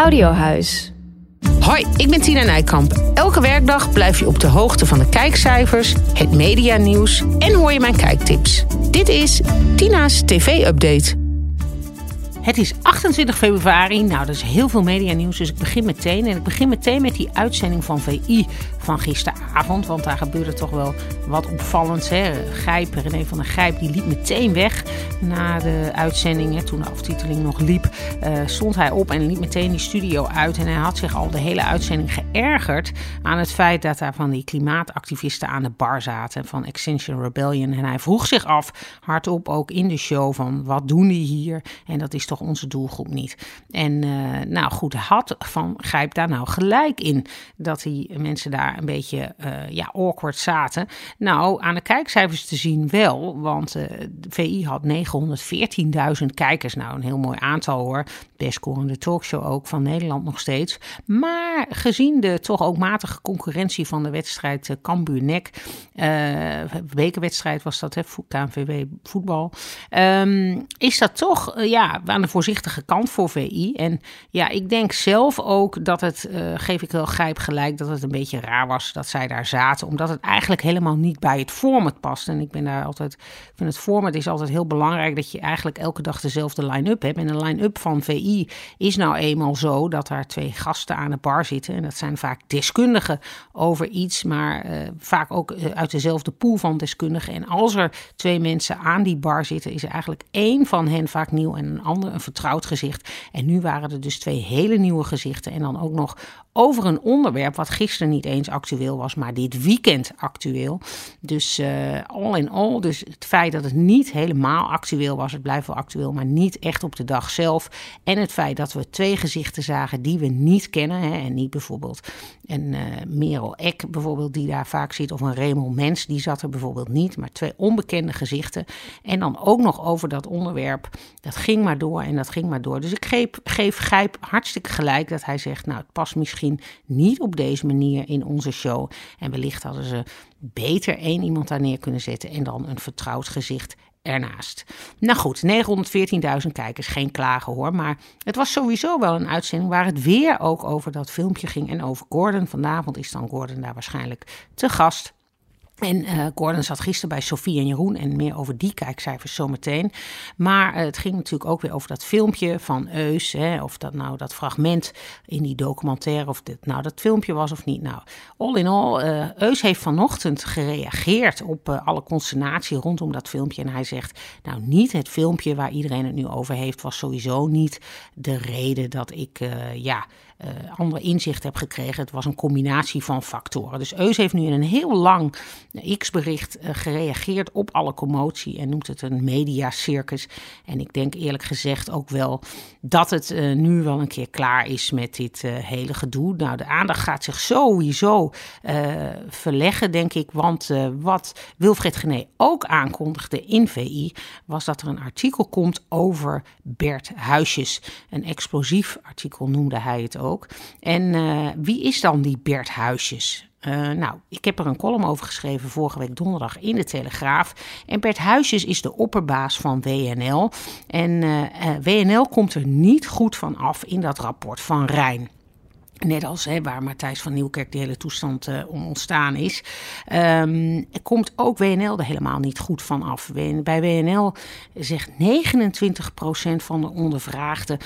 Audiohuis. Hoi, ik ben Tina Nijkamp. Elke werkdag blijf je op de hoogte van de kijkcijfers, het medianieuws en hoor je mijn kijktips. Dit is Tina's TV-update. Het is 28 februari. Nou, er is heel veel medianieuws, dus ik begin meteen. En ik begin meteen met die uitzending van VI van gisteravond. Want daar gebeurde toch wel wat opvallends. Hè? Gijp, René van der Gijp, die liep meteen weg na de uitzending. Hè? Toen de aftiteling nog liep, uh, stond hij op en liep meteen die studio uit. En hij had zich al de hele uitzending geërgerd aan het feit dat daar van die klimaatactivisten aan de bar zaten van Extinction Rebellion. En hij vroeg zich af, hardop ook in de show, van wat doen die hier? En dat is toch onze doelgroep niet. En uh, nou goed, had Van Grijp daar nou gelijk in dat die mensen daar een beetje uh, ja, awkward zaten. Nou, aan de kijkcijfers te zien wel, want uh, de VI had 914.000 kijkers. Nou, een heel mooi aantal hoor. Best scorende talkshow ook van Nederland nog steeds. Maar gezien de toch ook matige concurrentie van de wedstrijd Cambuur-Nek, bekerwedstrijd was dat, hè, KNVW voetbal, um, is dat toch ja, de voorzichtige kant voor VI. En ja, ik denk zelf ook dat het, uh, geef ik wel grijp gelijk, dat het een beetje raar was dat zij daar zaten. Omdat het eigenlijk helemaal niet bij het format past. En ik ben daar altijd, ik vind het format is altijd heel belangrijk dat je eigenlijk elke dag dezelfde line-up hebt. En de line-up van VI is nou eenmaal zo dat daar twee gasten aan de bar zitten. En dat zijn vaak deskundigen over iets, maar uh, vaak ook uh, uit dezelfde pool van deskundigen. En als er twee mensen aan die bar zitten, is er eigenlijk één van hen vaak nieuw en een ander een vertrouwd gezicht. En nu waren er dus twee hele nieuwe gezichten. En dan ook nog over een onderwerp wat gisteren niet eens actueel was, maar dit weekend actueel. Dus uh, all in all, dus het feit dat het niet helemaal actueel was, het blijft wel actueel, maar niet echt op de dag zelf. En het feit dat we twee gezichten zagen die we niet kennen. Hè, en niet bijvoorbeeld een uh, Merel Eck bijvoorbeeld, die daar vaak zit, of een Remel Mens, die zat er bijvoorbeeld niet. Maar twee onbekende gezichten. En dan ook nog over dat onderwerp. Dat ging maar door en dat ging maar door. Dus ik geef, geef Gijp hartstikke gelijk dat hij zegt, nou het past misschien niet op deze manier in onze show. En wellicht hadden ze beter één iemand daar neer kunnen zetten en dan een vertrouwd gezicht ernaast. Nou goed, 914.000 kijkers, geen klagen hoor. Maar het was sowieso wel een uitzending waar het weer ook over dat filmpje ging en over Gordon. Vanavond is dan Gordon daar waarschijnlijk te gast. En uh, Gordon zat gisteren bij Sofie en Jeroen en meer over die kijkcijfers zometeen. Maar uh, het ging natuurlijk ook weer over dat filmpje van Eus. Hè, of dat nou dat fragment in die documentaire, of dit nou dat filmpje was of niet. Nou, all in all, uh, Eus heeft vanochtend gereageerd op alle consternatie rondom dat filmpje. En hij zegt, nou niet het filmpje waar iedereen het nu over heeft, was sowieso niet de reden dat ik, ja... Uh, andere inzicht heb gekregen. Het was een combinatie van factoren. Dus Eus heeft nu in een heel lang X-bericht uh, gereageerd op alle commotie en noemt het een mediacircus. En ik denk eerlijk gezegd ook wel dat het nu wel een keer klaar is met dit hele gedoe. Nou, de aandacht gaat zich sowieso verleggen, denk ik. Want wat Wilfred Gené ook aankondigde in VI, was dat er een artikel komt over Bert Huisjes. Een explosief artikel noemde hij het ook. En uh, wie is dan die Bert Huisjes? Uh, nou, ik heb er een column over geschreven vorige week donderdag in de Telegraaf. En Bert Huisjes is de opperbaas van WNL. En uh, WNL komt er niet goed van af in dat rapport van Rijn. Net als hè, waar Matthijs van Nieuwkerk de hele toestand uh, om ontstaan is, um, komt ook WNL er helemaal niet goed van af. Bij WNL zegt 29% van de ondervraagden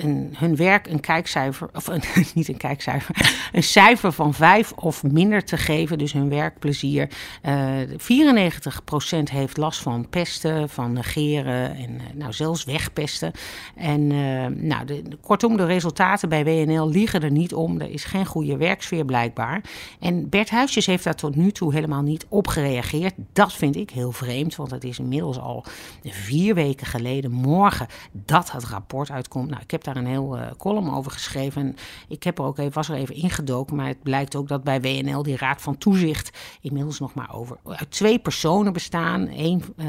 een, hun werk een kijkcijfer, of een, niet een kijkcijfer, een cijfer van 5 of minder te geven, dus hun werkplezier. Uh, 94% heeft last van pesten, van negeren en nou, zelfs wegpesten. En nou, de, kortom, de resultaten bij WNL liegen er niet om. Er is geen goede werksfeer blijkbaar. En Bert Huisjes heeft daar tot nu toe helemaal niet op gereageerd. Dat vind ik heel vreemd, want het is inmiddels al vier weken geleden, morgen, dat het rapport uitkomt. Nou, ik heb daar een heel uh, column over geschreven. En ik heb er ook even, was er even ingedoken, maar het blijkt ook dat bij WNL die Raad van Toezicht inmiddels nog maar over uit twee personen bestaan. Eén uh,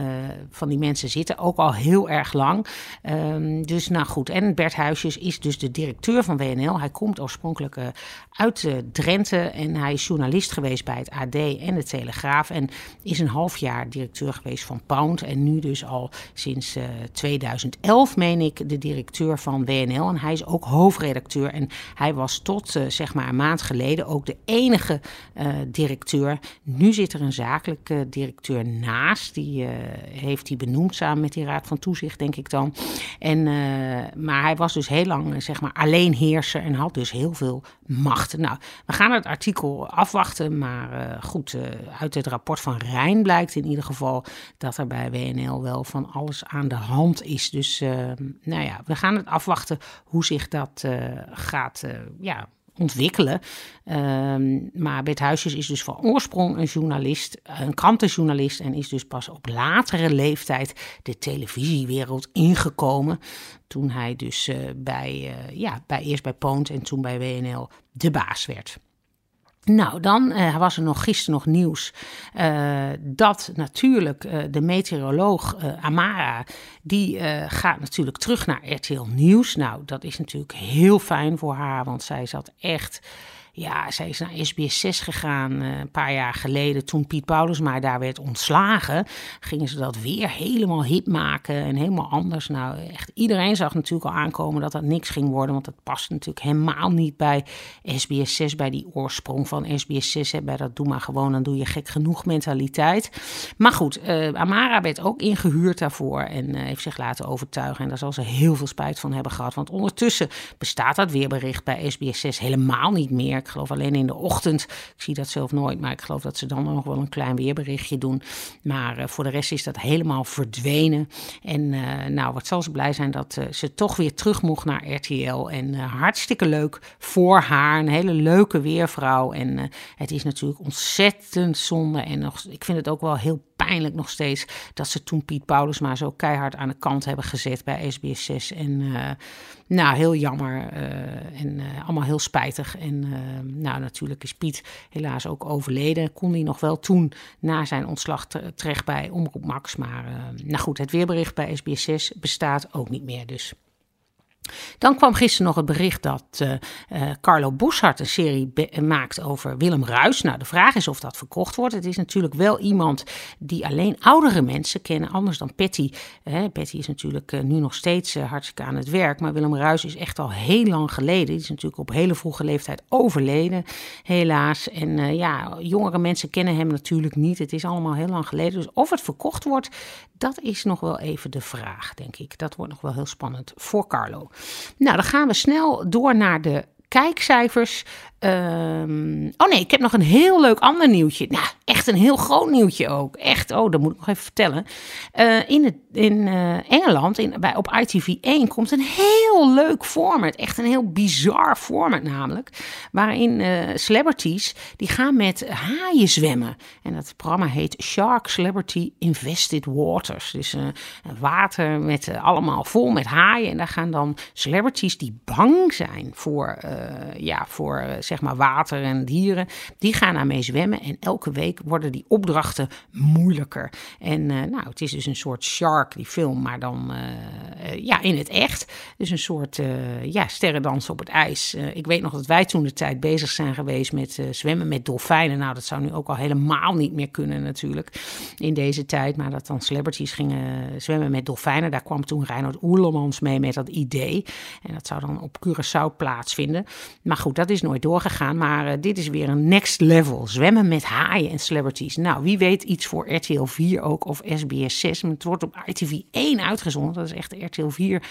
van die mensen zitten ook al heel erg lang. Um, dus nou goed, en Bert Huisjes is dus de directeur van WNL. Hij komt oorspronkelijk uh, uit uh, Drenthe en hij is journalist geweest bij het AD en de Telegraaf. En is een half jaar directeur geweest van Pound. En nu dus al sinds 2011, meen ik, de directeur van WNL. En hij is ook hoofdredacteur. En hij was tot zeg maar een maand geleden ook de enige directeur. Nu zit er een zakelijke directeur naast. Die heeft hij benoemd samen met die Raad van Toezicht, denk ik dan. En, maar hij was dus heel lang zeg maar alleenheerser en had dus heel veel macht. Nou, we gaan het artikel afwachten, maar uh, goed, uh, uit het rapport van Rijn blijkt in ieder geval dat er bij WNL wel van alles aan de hand is. Dus uh, nou ja, we gaan het afwachten hoe zich dat gaat ja, ontwikkelen. Um, maar Bert Huisjes is dus van oorsprong een journalist, een krantenjournalist en is dus pas op latere leeftijd de televisiewereld ingekomen. Toen hij dus uh, bij, uh, ja, bij, eerst bij Poont en toen bij WNL de baas werd. Nou, dan uh, was er nog gisteren nog nieuws uh, dat natuurlijk uh, de meteoroloog Amara, die gaat natuurlijk terug naar RTL Nieuws. Nou, dat is natuurlijk heel fijn voor haar, want zij zat echt ja, zij is naar SBS 6 gegaan uh, een paar jaar geleden. Toen Piet Paulusma daar werd ontslagen, gingen ze dat weer helemaal hip maken en helemaal anders. Nou, echt iedereen zag natuurlijk al aankomen dat dat niks ging worden. Want dat past natuurlijk helemaal niet bij SBS 6, bij die oorsprong van SBS 6. Hè, bij dat doe maar gewoon, dan doe je gek genoeg mentaliteit. Maar goed, uh, Amara werd ook ingehuurd daarvoor en uh, heeft zich laten overtuigen. En daar zal ze heel veel spijt van hebben gehad. Want ondertussen bestaat dat weerbericht bij SBS 6 helemaal niet meer. Ik geloof alleen in de ochtend. Ik zie dat zelf nooit, maar ik geloof dat ze dan nog wel een klein weerberichtje doen. Maar uh, voor de rest is dat helemaal verdwenen. En uh, nou, wat zal ze blij zijn dat uh, ze toch weer terug mocht naar RTL. En hartstikke leuk voor haar. Een hele leuke weervrouw. En het is natuurlijk ontzettend zonde. En nog, ik vind het ook wel heel pijnlijk nog steeds dat ze toen Piet Paulus maar zo keihard aan de kant hebben gezet bij SBS 6. En uh, nou, heel jammer uh, en uh, allemaal heel spijtig. En nou, natuurlijk is Piet helaas ook overleden. Kon hij nog wel toen na zijn ontslag terecht bij Omroep Max. Maar nou goed, het weerbericht bij SBS 6 bestaat ook niet meer dus. Dan kwam gisteren nog het bericht dat uh, uh, Carlo Boshart een serie maakt over Willem Ruis. Nou, de vraag is of dat verkocht wordt. Het is natuurlijk wel iemand die alleen oudere mensen kennen, anders dan Patty. Patty is natuurlijk nu nog steeds hartstikke aan het werk, maar Willem Ruis is echt al heel lang geleden. Die is natuurlijk op hele vroege leeftijd overleden, helaas. En ja, jongere mensen kennen hem natuurlijk niet. Het is allemaal heel lang geleden. Dus of het verkocht wordt, dat is nog wel even de vraag, denk ik. Dat wordt nog wel heel spannend voor Carlo. Nou, dan gaan we snel door naar de kijkcijfers. Um, oh nee, ik heb nog een heel leuk ander nieuwtje. Nou, echt een heel groot nieuwtje ook. Echt, oh, dat moet ik nog even vertellen. Uh, in het, in uh, Engeland, in, bij, op ITV1, komt een heel leuk format. Echt een heel bizar format namelijk. Waarin uh, celebrities, die gaan met haaien zwemmen. En dat programma heet Shark Celebrity Invested Waters. Dus water met allemaal vol met haaien. En daar gaan dan celebrities die bang zijn voor, ja, voor zeg maar water en dieren, die gaan daarmee zwemmen. En elke week worden die opdrachten moeilijker. En uh, nou, het is dus een soort Shark, die film, maar dan uh, ja, in het echt. Dus een soort ja, sterrendans op het ijs. ik weet nog dat wij toen de tijd bezig zijn geweest met zwemmen met dolfijnen. Nou, dat zou nu ook al helemaal niet meer kunnen natuurlijk in deze tijd. Maar dat dan celebrities gingen zwemmen met dolfijnen. Daar kwam toen Reinhard Oerlemans mee met dat idee. En dat zou dan op Curaçao plaatsvinden. Maar goed, dat is nooit doorgegaan gegaan. Maar uh, dit is weer een next level. Zwemmen met haaien en celebrities. Nou, wie weet iets voor RTL 4 ook of SBS 6. Het wordt op ITV 1 uitgezonden. Dat is echt RTL 4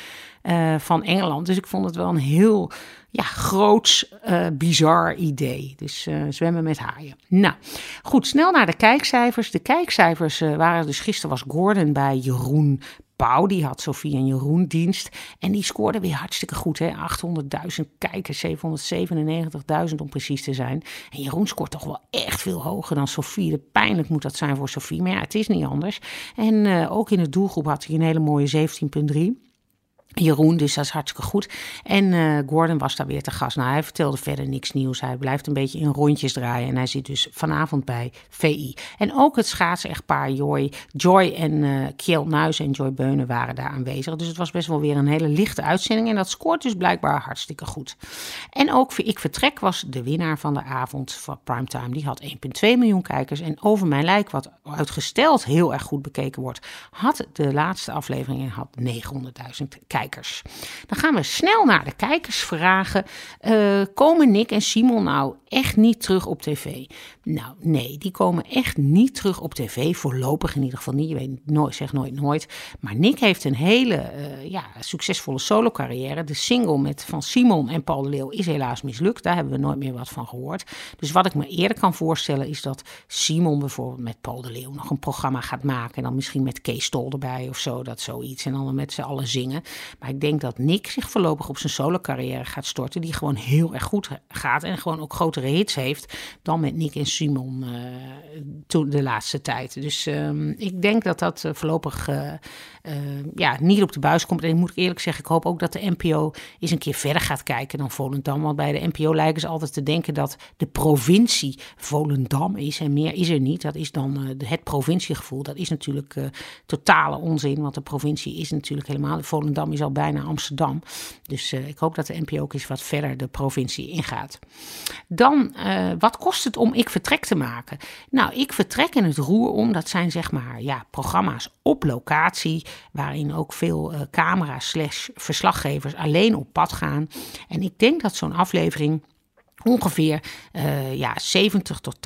uh, van Engeland. Dus ik vond het wel een heel ja, groots, uh, bizar idee. Dus zwemmen met haaien. Nou, goed, snel naar de kijkcijfers. De kijkcijfers waren dus gisteren was Gordon bij Jeroen Die had Sofie en Jeroen dienst. En die scoorde weer hartstikke goed. 800.000 kijkers, 797.000 om precies te zijn. En Jeroen scoort toch wel echt veel hoger dan Sofie. Pijnlijk moet dat zijn voor Sofie, maar ja, het is niet anders. En uh, ook in de doelgroep had hij een hele mooie 17,3. Jeroen, dus dat is hartstikke goed. En uh, Gordon was daar weer te gast. Nou, hij vertelde verder niks nieuws. Hij blijft een beetje in rondjes draaien. En hij zit dus vanavond bij VI. En ook het schaatsen-echtpaar Joy, Joy en uh, Kjell Nuis en Joy Beunen waren daar aanwezig. Dus het was best wel weer een hele lichte uitzending. En dat scoort dus blijkbaar hartstikke goed. En ook Ik Vertrek was de winnaar van de avond van Primetime. Die had 1,2 miljoen kijkers. En Over Mijn Lijk, wat uitgesteld heel erg goed bekeken wordt, had de laatste aflevering en had 900.000 kijkers. Dan gaan we snel naar de kijkersvragen. Uh, komen Nick en Simon nou echt niet terug op tv? Nou, nee, die komen echt niet terug op tv. Voorlopig in ieder geval niet. Je weet nooit, zeg nooit nooit. Maar Nick heeft een hele uh, ja, succesvolle solo carrière. De single met van Simon en Paul de Leeuw is helaas mislukt. Daar hebben we nooit meer wat van gehoord. Dus wat ik me eerder kan voorstellen is dat Simon bijvoorbeeld met Paul de Leeuw nog een programma gaat maken. En dan misschien met Kees Stol erbij of zo, dat zoiets. En dan met z'n allen zingen. Maar ik denk dat Nick zich voorlopig op zijn solo carrière gaat storten. Die gewoon heel erg goed gaat en gewoon ook grotere hits heeft dan met Nick en Simon uh, toen de laatste tijd. Dus uh, ik denk dat dat uh, voorlopig uh, ja, niet op de buis komt. En ik moet eerlijk zeggen, ik hoop ook dat de NPO eens een keer verder gaat kijken dan Volendam. Want bij de NPO lijken ze altijd te denken dat de provincie Volendam is. En meer is er niet. Dat is dan het provinciegevoel. Dat is natuurlijk totale onzin. Want de provincie is natuurlijk helemaal. Volendam is bijna Amsterdam. Dus ik hoop dat de NPO ook eens wat verder de provincie ingaat. Dan, wat kost het om Ik Vertrek te maken? Nou, Ik Vertrek en het Roer om, dat zijn zeg maar ja, programma's op locatie, waarin ook veel uh, camera's slash verslaggevers alleen op pad gaan. En ik denk dat zo'n aflevering ongeveer uh, ja, 70 tot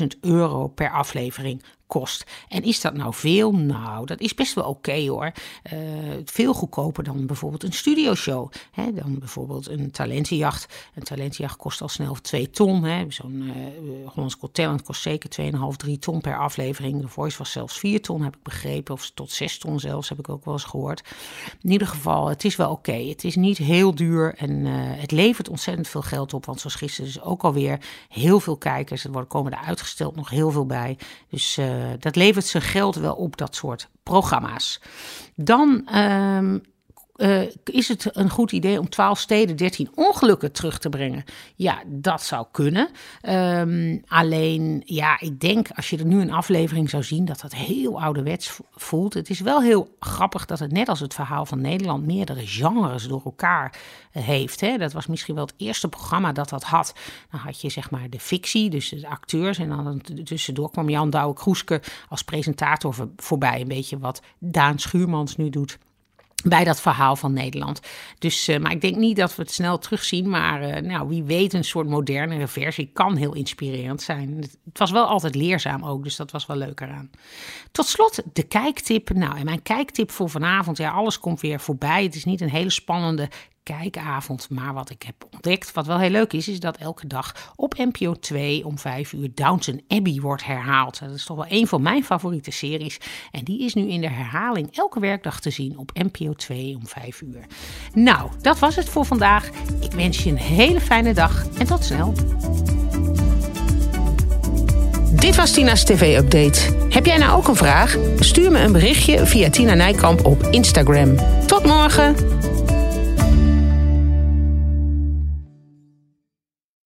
80.000 euro per aflevering kost. En is dat nou veel? Nou, dat is best wel oké hoor. Uh, veel goedkoper dan bijvoorbeeld een studioshow. Hè? Dan bijvoorbeeld een talentenjacht. Een talentenjacht kost al snel 2 ton. Zo'n uh, Hollands Got kost zeker 2,5, 3 ton per aflevering. De Voice was zelfs 4 ton, heb ik begrepen. Of tot 6 ton zelfs, heb ik ook wel eens gehoord. In ieder geval, het is wel oké. Het is niet heel duur en uh, het levert ontzettend veel geld op. Want zoals gisteren is ook alweer heel veel kijkers. Er komen er uitgesteld nog heel veel bij. Dus dat levert zijn geld wel op, dat soort programma's. Dan um, uh, is het een goed idee om 12 steden 13 ongelukken terug te brengen? Ja, dat zou kunnen. Um, alleen, ja, ik denk als je er nu een aflevering zou zien, dat dat heel ouderwets voelt. Het is wel heel grappig dat het net als het verhaal van Nederland meerdere genres door elkaar uh, heeft. Hè? Dat was misschien wel het eerste programma dat dat had. Dan had je zeg maar de fictie, dus de acteurs. En dan tussendoor kwam Jan Douwe-Kroeske als presentator voor, voorbij. Een beetje wat Daan Schuurmans nu doet bij dat verhaal van Nederland. Dus, uh, maar ik denk niet dat we het snel terugzien. Maar uh, nou, wie weet, een soort modernere versie kan heel inspirerend zijn. Het, het, was wel altijd leerzaam ook, dus dat was wel leuk eraan. Tot slot de kijktip. Nou, en mijn kijktip voor vanavond. Ja, alles komt weer voorbij. Het is niet een hele spannende kijkavond. Maar wat ik heb ontdekt, wat wel heel leuk is, is dat elke dag op NPO 2 om 5 uur Downton Abbey wordt herhaald. Dat is toch wel een van mijn favoriete series. En die is nu in de herhaling elke werkdag te zien op NPO 2 om 5 uur. Nou, dat was het voor vandaag. Ik wens je een hele fijne dag en tot snel. Dit was Tina's TV-update. Heb jij nou ook een vraag? Stuur me een berichtje via Tina Nijkamp op Instagram. Tot morgen!